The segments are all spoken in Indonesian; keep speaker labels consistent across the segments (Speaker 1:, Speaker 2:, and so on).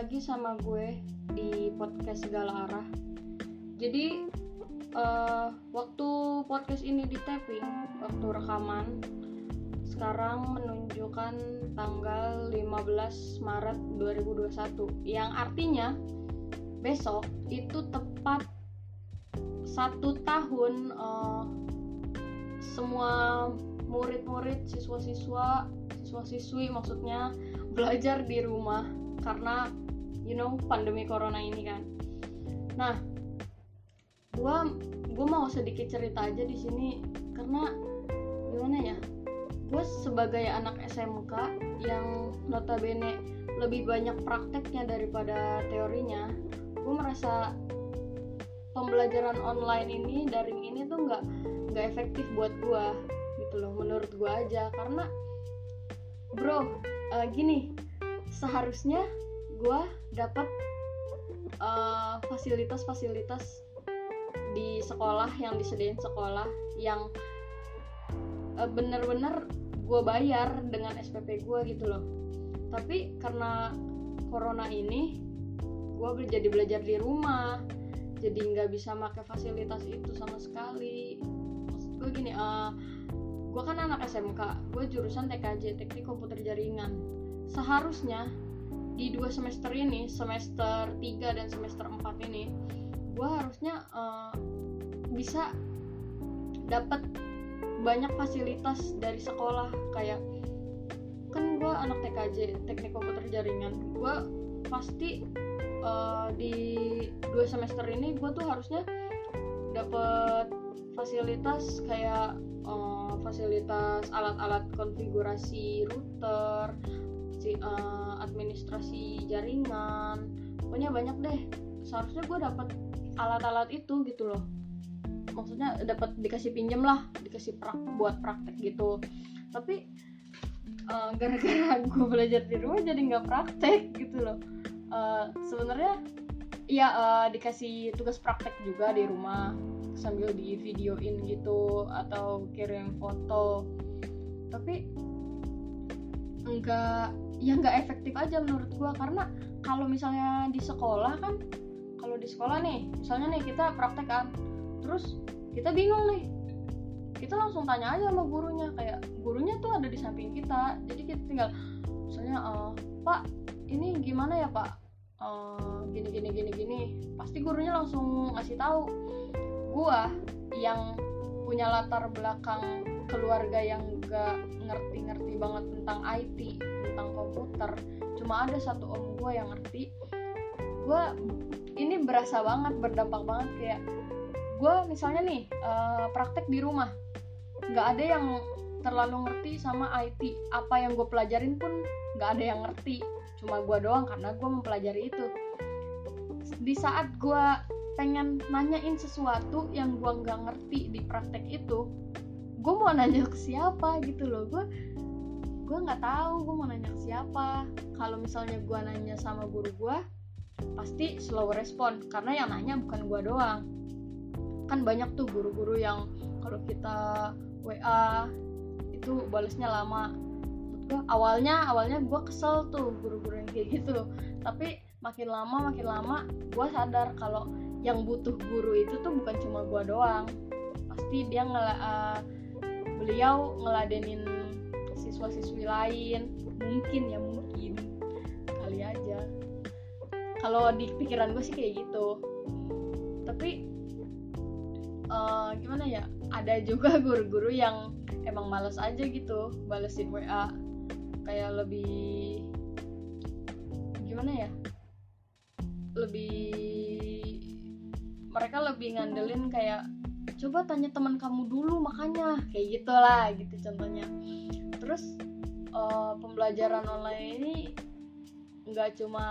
Speaker 1: lagi sama gue di podcast segala arah. Jadi uh, waktu podcast ini di tapping, waktu rekaman sekarang menunjukkan tanggal 15 Maret 2021 yang artinya besok itu tepat satu tahun uh, semua murid-murid siswa-siswa siswa-siswi maksudnya belajar di rumah karena you know pandemi corona ini kan. Nah gua gua mau sedikit cerita aja di sini karena gimana ya gue sebagai anak SMK yang notabene lebih banyak prakteknya daripada teorinya gue merasa pembelajaran online ini daring ini tuh nggak nggak efektif buat gue gitu loh menurut gue aja. Karena bro uh, gini seharusnya gue dapat uh, fasilitas-fasilitas di sekolah yang disediain sekolah yang uh, bener-bener gue bayar dengan SPP gue gitu loh. Tapi karena corona ini gue jadi belajar di rumah jadi nggak bisa pakai fasilitas itu sama sekali. Maksud gue gini uh, gue kan anak SMK gue jurusan TKJ teknik komputer jaringan. Seharusnya di dua semester ini semester 3 dan semester 4 ini gue harusnya uh, bisa dapat banyak fasilitas dari sekolah. Kayak kan gue anak TKJ teknik komputer jaringan. Gue pasti uh, di dua semester ini gue tuh harusnya dapat fasilitas kayak uh, fasilitas alat-alat konfigurasi router si uh, administrasi jaringan. Pokoknya banyak deh. Seharusnya gue dapat alat-alat itu gitu loh. Maksudnya dapat dikasih pinjam lah dikasih prak buat praktek gitu. Tapi uh, gara-gara gue belajar di rumah jadi nggak praktek gitu loh. Uh, sebenarnya ya uh, dikasih tugas praktek juga di rumah. Sambil di videoin gitu atau kirim foto. Tapi enggak ya nggak efektif aja menurut gua. Karena kalau misalnya di sekolah kan kalau di sekolah nih misalnya nih kita praktek kan terus kita bingung nih. Kita langsung tanya aja sama gurunya kayak gurunya tuh ada di samping kita. Jadi kita tinggal misalnya uh, pak ini gimana ya pak? Uh, gini gini gini gini. Pasti gurunya langsung ngasih tahu. Gua yang punya latar belakang keluarga yang gak ngerti-ngerti banget tentang IT tentang komputer. Cuma ada satu om gue yang ngerti. Gue ini berasa banget berdampak banget kayak gue misalnya nih uh, praktek di rumah. Nggak ada yang terlalu ngerti sama IT apa yang gue pelajarin pun nggak ada yang ngerti. Cuma gue doang karena gue mempelajari itu. Di saat gue pengen nanyain sesuatu yang gue nggak ngerti di praktek itu gue mau nanya ke siapa gitu loh. Gue gue nggak tahu gue mau nanya ke siapa. Kalau misalnya gue nanya sama guru gue pasti slow respon. Karena yang nanya bukan gue doang. Kan banyak tuh guru-guru yang kalau kita WA itu balesnya lama. Gue awalnya awalnya gue kesel tuh guru-guru yang kayak gitu tapi makin lama makin lama gue sadar kalau yang butuh guru itu tuh bukan cuma gue doang. Pasti dia ngela uh, beliau ngeladenin siswa-siswi lain. Mungkin ya mungkin. Kali aja. Kalau di pikiran gue sih kayak gitu. Tapi uh, gimana ya? Ada juga guru-guru yang emang males aja gitu balesin WA kayak lebih gimana ya? Lebih mereka lebih ngandelin kayak coba tanya teman kamu dulu makanya. Kayak gitulah gitu contohnya. Terus uh, pembelajaran online ini nggak cuma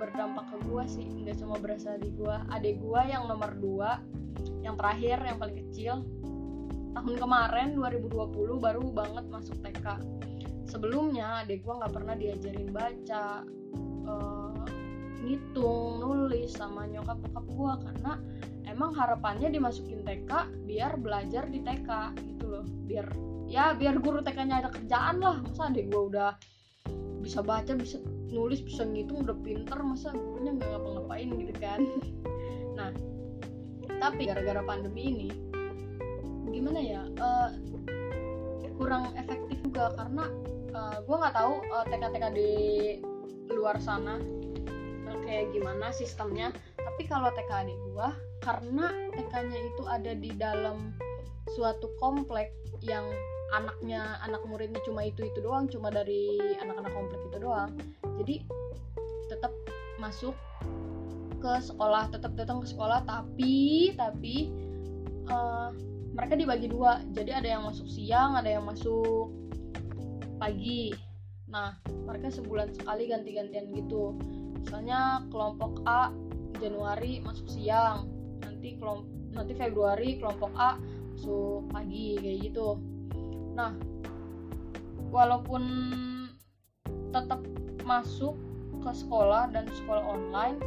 Speaker 1: berdampak ke gua sih nggak cuma berasa di gua. Adik gua yang nomor dua yang terakhir yang paling kecil tahun kemarin 2020 baru banget masuk TK sebelumnya adik gua nggak pernah diajarin baca uh, ngitung sama nyokap bokap gue karena emang harapannya dimasukin TK biar belajar di TK gitu loh. Biar ya biar guru TK-nya ada kerjaan lah. Masa adek gue udah bisa baca bisa nulis bisa ngitung udah pinter masa gurunya nggak ngapa-ngapain gitu kan? Nah tapi gara-gara pandemi ini gimana ya uh, kurang efektif juga karena uh, gue nggak tahu uh, TK-TK di luar sana kayak gimana sistemnya. Tapi kalau TK adik gue karena TK-nya itu ada di dalam suatu komplek yang anaknya anak muridnya cuma itu itu doang cuma dari anak-anak komplek itu doang. Jadi tetap masuk ke sekolah tetap datang ke sekolah tapi tapi uh, mereka dibagi dua. Jadi ada yang masuk siang ada yang masuk pagi. Nah mereka sebulan sekali ganti-gantian gitu misalnya kelompok A Januari masuk siang. Nanti kelompok nanti Februari kelompok A masuk pagi kayak gitu. Nah walaupun tetap masuk ke sekolah dan sekolah online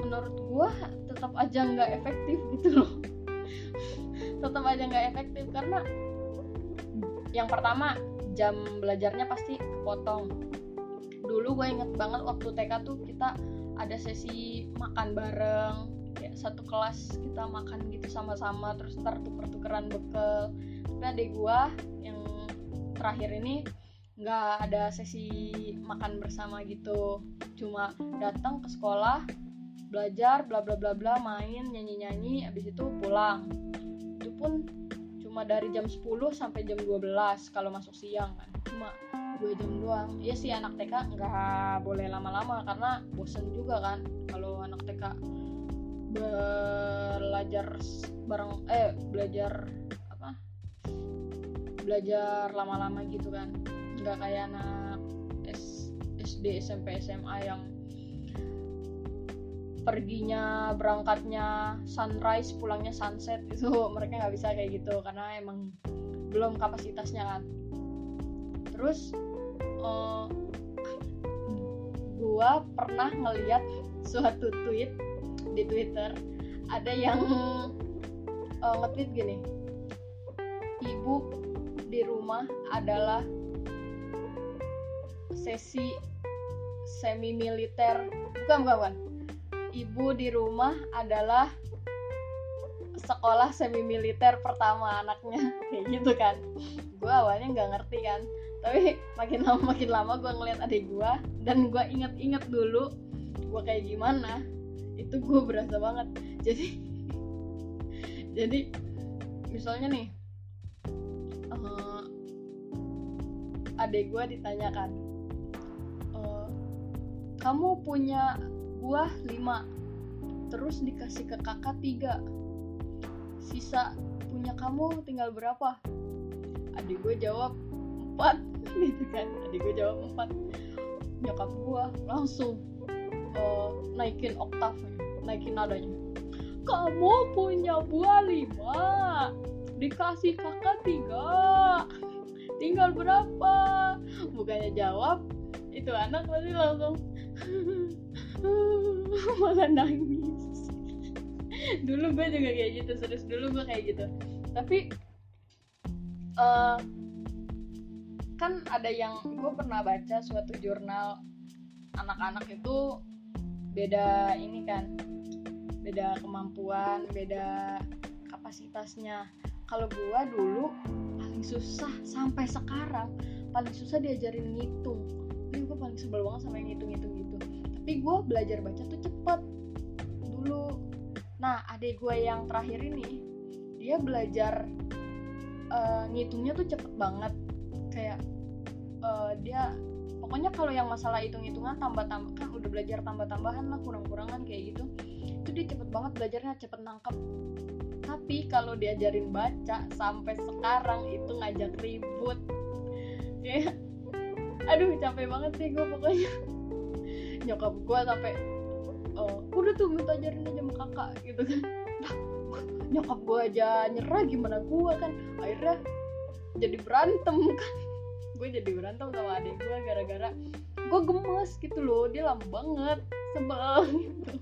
Speaker 1: menurut gua tetap aja nggak efektif gitu loh. Tetap aja nggak efektif karena yang pertama jam belajarnya pasti kepotong dulu gue inget banget waktu TK tuh kita ada sesi makan bareng ya satu kelas kita makan gitu sama-sama terus ntar tuker-tukeran bekal. Tapi adik gue yang terakhir ini nggak ada sesi makan bersama gitu. Cuma datang ke sekolah belajar bla bla bla bla main nyanyi nyanyi abis itu pulang. Itu pun cuma dari jam 10 sampai jam 12 kalau masuk siang kan. Cuma dua jam doang. Ya sih anak TK nggak boleh lama-lama karena bosen juga kan. Kalau anak TK belajar bareng eh belajar apa? Belajar lama-lama gitu kan. Nggak kayak anak SD SMP SMA yang perginya berangkatnya sunrise pulangnya sunset itu mereka nggak bisa kayak gitu karena emang belum kapasitasnya kan. Terus uh, gua pernah ngeliat suatu tweet di Twitter ada yang uh, nge-tweet gini ibu di rumah adalah sesi semi militer bukan bukan bukan ibu di rumah adalah sekolah semi militer pertama anaknya. Kayak gitu kan. Gue awalnya nggak ngerti kan. Tapi makin lama makin lama gue ngeliat adik gue dan gue inget-inget dulu gue kayak gimana itu gue berasa banget. Jadi jadi misalnya nih uh, adik gue ditanyakan uh, kamu punya buah 5 terus dikasih ke kakak 3 sisa punya kamu tinggal berapa? Adik gue jawab 4 gitu kan adik gue jawab 4 nyokap gue langsung uh, naikin oktavnya naikin nadanya. Kamu punya buah 5 dikasih kakak 3 tinggal berapa? Bukannya jawab itu anak pasti langsung malah nangis. Dulu gue juga kayak gitu serius. Dulu gue kayak gitu. Tapi uh, kan ada yang gue pernah baca suatu jurnal anak-anak itu beda ini kan beda kemampuan beda kapasitasnya. Kalau gue dulu paling susah sampai sekarang paling susah diajarin ngitung. Ini gue paling sebel banget sama yang ngitung-ngitung gitu tapi gue belajar baca tuh cepet. Dulu. Nah adik gue yang terakhir ini dia belajar uh, ngitungnya tuh cepet banget. Kayak uh, dia pokoknya kalau yang masalah hitung-hitungan tambah-tambah kan udah belajar tambah-tambahan lah kurang-kurangan kayak gitu itu dia cepet banget belajarnya cepet nangkep. Tapi kalau diajarin baca sampai sekarang itu ngajak ribut. Kayak aduh capek banget sih gue pokoknya nyokap gue sampai oh, udah tuh minta ajarin aja sama kakak gitu kan. Nyokap gue aja nyerah gimana gue kan? Akhirnya jadi berantem kan. Gue jadi berantem sama adik gue gara-gara gue gemes gitu loh dia lama banget sebel gitu.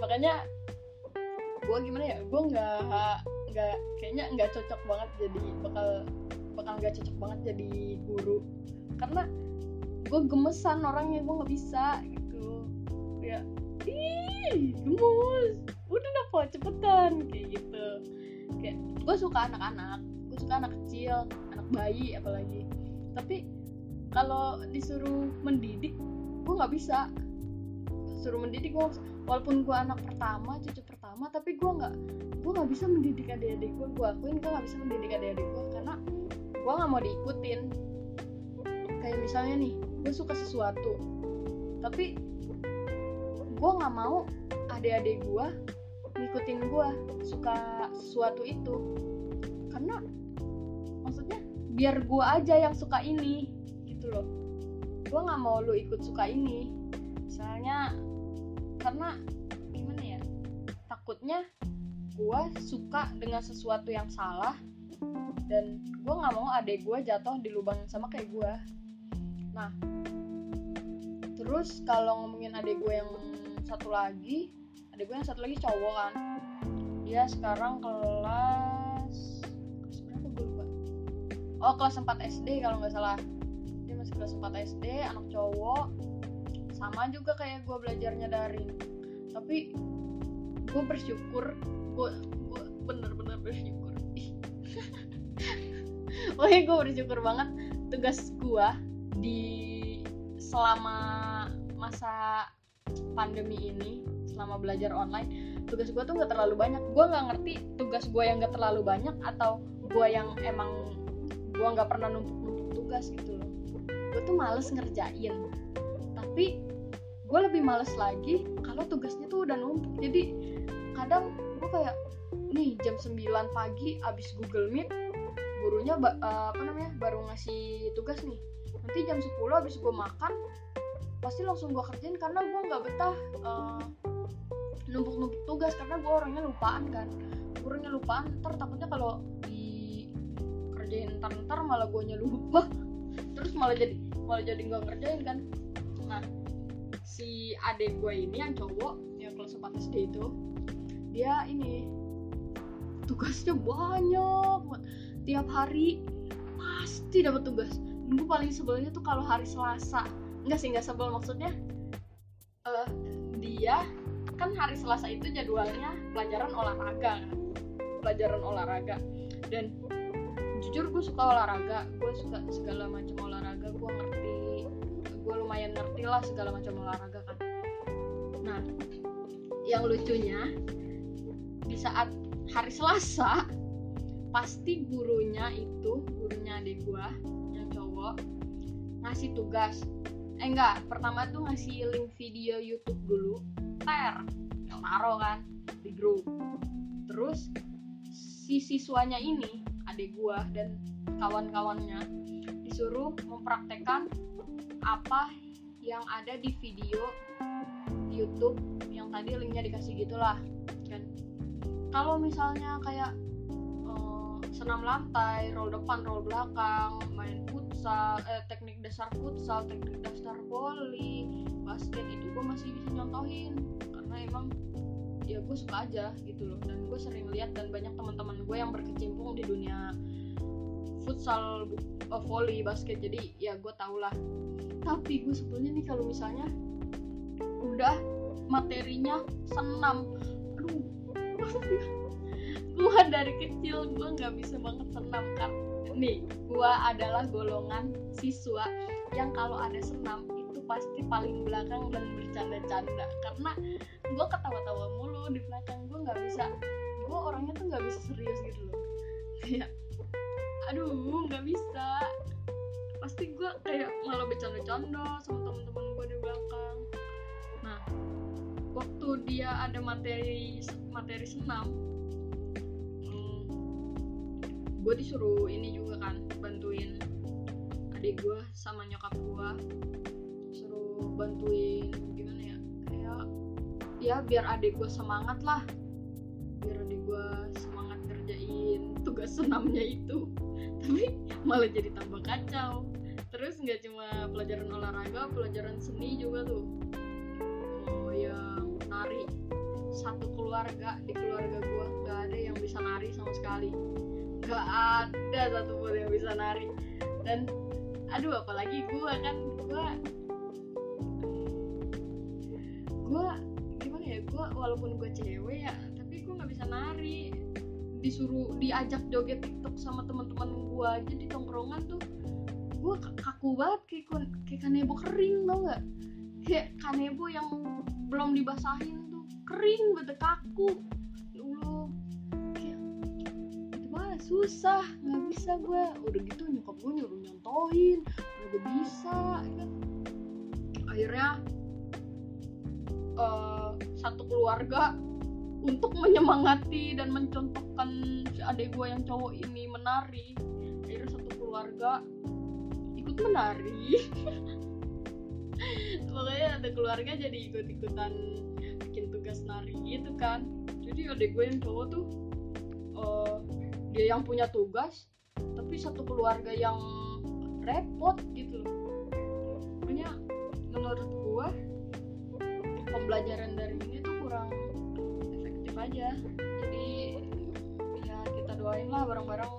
Speaker 1: Makanya gue gimana ya gue nggak nggak kayaknya nggak cocok banget jadi bakal bakal nggak cocok banget jadi guru. Karena gue gemesan orangnya gue nggak bisa gitu. Ya ih gemes. Udah apa cepetan kayak gitu. Kayak gue suka anak-anak gue suka anak kecil anak bayi apalagi. Tapi kalau disuruh mendidik gue nggak bisa. Suruh mendidik gue walaupun gue anak pertama cucu pertama tapi gue nggak gue nggak bisa mendidik adik-adik gue gue akuin gue nggak bisa mendidik adik-adik gue karena gue nggak mau diikutin kayak misalnya nih gue suka sesuatu tapi gue nggak mau adik-adik gue ngikutin gue suka sesuatu itu. Karena maksudnya biar gue aja yang suka ini gitu loh. Gue nggak mau lu ikut suka ini. Misalnya karena gimana ya takutnya gue suka dengan sesuatu yang salah dan gue nggak mau adek gue jatuh di lubang yang sama kayak gue nah terus kalau ngomongin adek gue yang satu lagi adek gue yang satu lagi cowok kan. Dia sekarang kelas kelas berapa gue lupa. Oh kelas 4 SD kalau nggak salah. Dia masih kelas 4 SD anak cowok. Sama juga kayak gue belajarnya daring tapi gue bersyukur gue gue bener-bener bersyukur. Pokoknya gue bersyukur banget tugas gue di selama masa pandemi ini selama belajar online tugas gue tuh nggak terlalu banyak. Gue nggak ngerti tugas gue yang nggak terlalu banyak atau gue yang emang gue nggak pernah numpuk-numpuk tugas gitu loh. Gue tuh males ngerjain. Tapi gue lebih males lagi kalau tugasnya tuh udah numpuk. Jadi kadang gue kayak nih jam 9 pagi abis Google Meet gurunya uh, apa namanya baru ngasih tugas nih nanti jam 10 abis gue makan pasti langsung gue kerjain karena gue nggak betah uh, numpuk-numpuk tugas karena gue orangnya lupaan kan. Orangnya lupaan ntar takutnya kalau di kerjain ntar ntar malah gue lupa. Terus malah jadi malah jadi nggak ngerjain kan. Nah si adik gue ini yang cowok yang kelas 4 SD itu dia ini tugasnya banyak tiap hari pasti dapat tugas gue paling sebelnya tuh kalau hari Selasa. Enggak sih nggak sebel maksudnya uh, dia kan hari Selasa itu jadwalnya pelajaran olahraga kan? Pelajaran olahraga. Dan jujur gue suka olahraga gue suka segala macam olahraga gue ngerti gue lumayan ngerti lah segala macam olahraga kan. Nah yang lucunya di saat hari Selasa pasti gurunya itu gurunya adik yang cowok ngasih tugas. Eh enggak pertama tuh ngasih link video YouTube dulu ter yang taro kan di grup. Terus si siswanya ini adik gua dan kawan-kawannya disuruh mempraktekkan apa yang ada di video YouTube yang tadi linknya dikasih gitulah. Kan kalau misalnya kayak senam lantai, roll depan, roll belakang, main futsal, eh, teknik dasar futsal, teknik dasar volley, basket itu gue masih bisa nyontohin. Karena emang ya gue suka aja gitu loh. Dan gue sering lihat dan banyak teman-teman gue yang berkecimpung di dunia futsal, uh, volley, basket. Jadi ya gue tau lah. Tapi gue sebetulnya nih kalau misalnya udah materinya senam. Aduh gue dari kecil gue nggak bisa banget senam kan nih gue adalah golongan siswa yang kalau ada senam itu pasti paling belakang dan bercanda-canda. Karena gue ketawa-tawa mulu di belakang gue nggak bisa gue orangnya tuh nggak bisa serius gitu loh. Kayak aduh nggak bisa. Pasti gue kayak malah bercanda-canda sama temen-temen gue di belakang. Nah waktu dia ada materi materi senam gue disuruh ini juga kan bantuin adik gue sama nyokap gue suruh bantuin gimana ya? Kayak ya biar adik gue semangat lah. Biar adik gue semangat kerjain tugas senamnya itu. Tapi malah jadi tambah kacau. Terus nggak cuma pelajaran olahraga pelajaran seni juga tuh. Oh yang nari satu keluarga di keluarga gue nggak ada yang bisa nari sama sekali gak ada satu pun yang bisa nari. Dan aduh apalagi gue kan gue gue gimana ya gue walaupun gue cewek ya tapi gue nggak bisa nari. Disuruh diajak joget tiktok sama teman-teman gue aja di tongkrongan tuh gue kaku banget kayak kayak kanebo kering tau gak kayak kanebo yang belum dibasahin tuh kering banget kaku susah nggak bisa gue udah gitu nyokap gue nyuruh nyontohin udah gak bisa ya kan. Akhirnya uh, satu keluarga untuk menyemangati dan mencontohkan si adik gue yang cowok ini menari. Akhirnya satu keluarga ikut menari. Pokoknya ada keluarga jadi ikut-ikutan bikin tugas nari gitu kan. Jadi adik gue yang cowok tuh uh, dia yang punya tugas tapi satu keluarga yang repot gitu loh. Pokoknya menurut gue pembelajaran dari ini tuh kurang efektif aja. Jadi ya kita doain lah bareng-bareng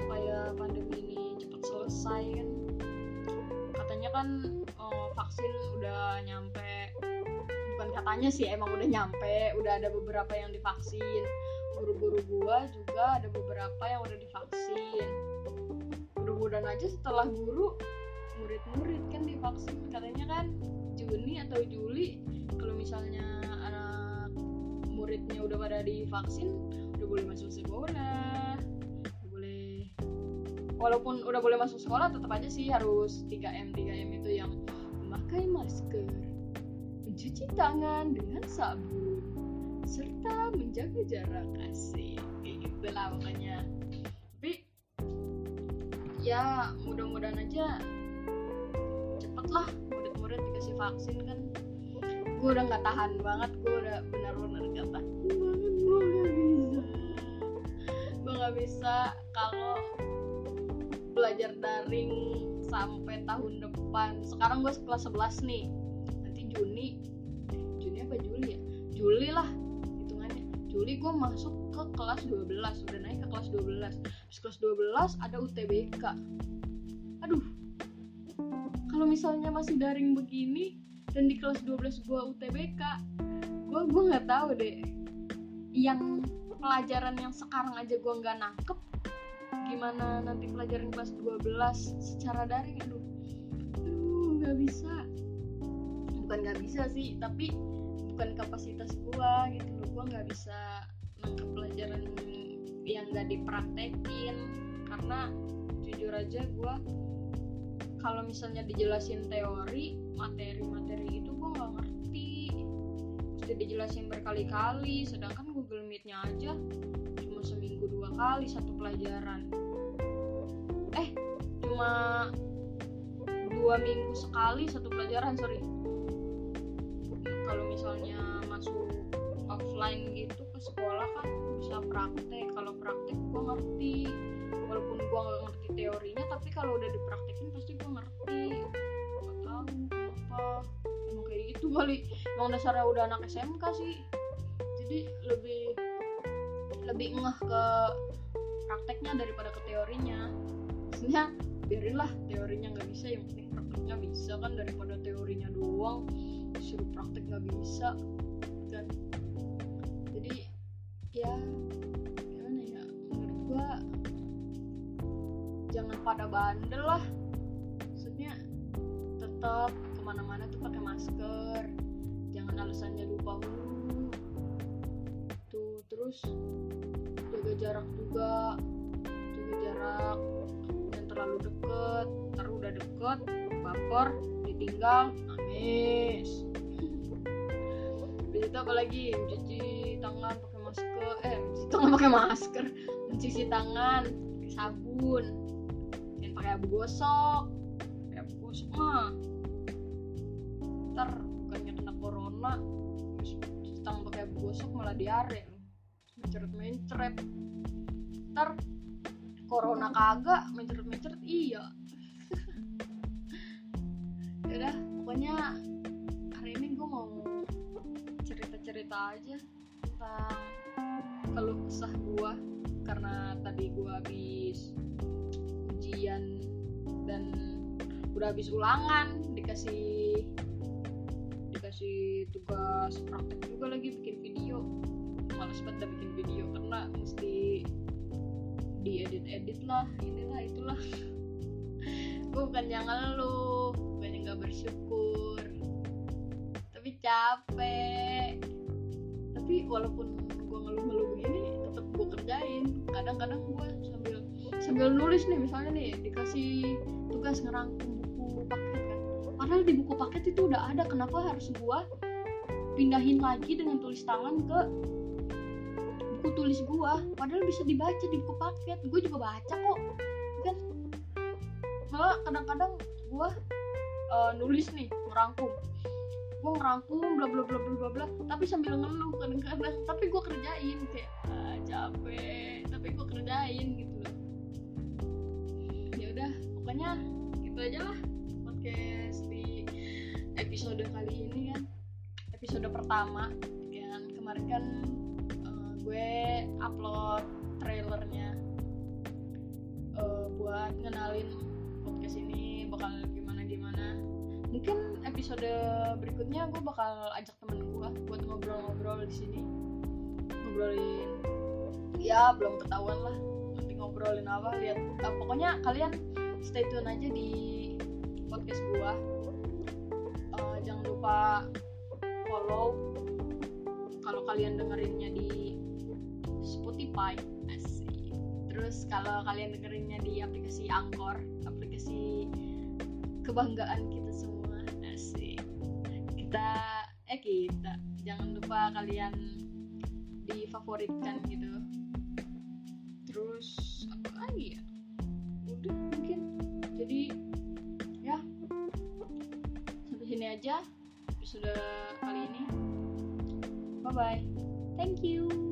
Speaker 1: supaya pandemi ini cepat selesai kan. Katanya kan uh, vaksin udah nyampe bukan katanya sih emang udah nyampe udah ada beberapa yang divaksin guru-guru gua juga ada beberapa yang udah divaksin. Mudah-mudahan aja setelah guru murid-murid kan divaksin. Katanya kan Juni atau Juli kalau misalnya anak muridnya udah pada divaksin udah boleh masuk sekolah. Udah boleh walaupun udah boleh masuk sekolah tetap aja sih harus 3M 3M itu yang memakai masker mencuci tangan dengan sabun serta menjaga jarak. Asik. Kayak gitu lah pokoknya. Tapi ya mudah-mudahan aja cepet lah murid-murid dikasih vaksin kan. Gue udah nggak tahan banget gue udah benar-benar gak tahan gue nggak bisa. Gue nggak bisa kalau belajar daring sampai tahun depan. Sekarang gue kelas 11 nih. Nanti Juni. Juni apa Juli ya? Juli lah Juli gue masuk ke kelas 12 udah naik ke kelas 12 Terus kelas 12 ada UTBK aduh. Kalau misalnya masih daring begini dan di kelas 12 gue UTBK gue gue nggak tahu deh. Yang pelajaran yang sekarang aja gue nggak nangkep gimana nanti pelajaran kelas 12 secara daring aduh. Aduh nggak bisa. Bukan nggak bisa sih tapi bukan kapasitas gue gitu loh. Gue nggak bisa nangkep pelajaran yang nggak dipraktekin. Karena jujur aja gue kalau misalnya dijelasin teori materi-materi itu gue nggak ngerti. Mesti dijelasin berkali-kali sedangkan Google Meet-nya aja cuma seminggu dua kali satu pelajaran. Eh cuma dua minggu sekali satu pelajaran sorry kalau misalnya masuk offline gitu ke sekolah kan bisa praktek. Kalau praktek gue ngerti walaupun gue nggak ngerti teorinya tapi kalau udah dipraktekin pasti gue ngerti. Gak tahu kenapa. Emang kayak gitu kali. Emang dasarnya udah anak SMK sih. Jadi lebih lebih ngeh ke prakteknya daripada ke teorinya maksudnya biarinlah teorinya nggak bisa yang penting prakteknya bisa kan daripada teorinya doang disuruh praktek nggak bisa dan jadi ya gimana ya menurut gua jangan pada bandel lah. Maksudnya tetap ke mana-mana tuh pakai masker jangan alasannya lupa tuh terus jaga jarak juga jaga jarak terlalu deket ntar udah deket baper ditinggal nangis. Itu apalagi mencuci tangan pakai masker eh mencuci tangan pakai masker mencuci tangan pakai sabun jangan pakai abu gosok pakai abu gosok mah. Ntar bukannya kena corona terus cuci tangan pakai abu gosok malah diare mencret mencret ntar corona kagak mencret mencret iya udah pokoknya hari ini gue mau cerita-cerita aja tentang keluh kesah gue karena tadi gue habis ujian dan udah habis ulangan dikasih dikasih tugas praktek juga lagi bikin video. Males banget bikin video karena mesti diedit edit lah inilah itulah. Gue bukan yang ngeluh bukannya nggak bersyukur. Tapi capek. Tapi walaupun gue ngeluh-ngeluh begini tetap gue kerjain. Kadang-kadang gue sambil sambil nulis nih misalnya nih dikasih tugas ngerangkum buku paket kan. Padahal di buku paket itu udah ada kenapa harus gue pindahin lagi dengan tulis tangan ke tulis gue padahal bisa dibaca di buku paket. Gue juga baca kok. Kan? Malah kadang-kadang gue uh, nulis nih ngerangkum. Gue ngerangkum bla bla bla bla bla tapi sambil ngeluh kadang-kadang. Tapi gue kerjain kayak ah, capek tapi gue kerjain gitu loh. Ya udah pokoknya gitu aja lah podcast di episode kali ini kan. Episode pertama kan kemarin kan gue upload trailernya uh, buat ngenalin podcast ini bakal gimana gimana. Mungkin episode berikutnya gue bakal ajak temen gue buat ngobrol-ngobrol di sini. Ngobrolin ya belum ketahuan lah nanti ngobrolin apa lihat. Uh, pokoknya kalian stay tune aja di podcast gue. Uh, jangan lupa follow. Kalau kalian dengerinnya di Spotify. Asik. Terus kalau kalian dengerinnya di aplikasi Anchor aplikasi kebanggaan kita semua. Kita eh kita. Jangan lupa kalian difavoritkan gitu. Terus apa lagi ya? Udah mungkin. Jadi ya. Sampai sini aja episode kali ini. Bye bye thank you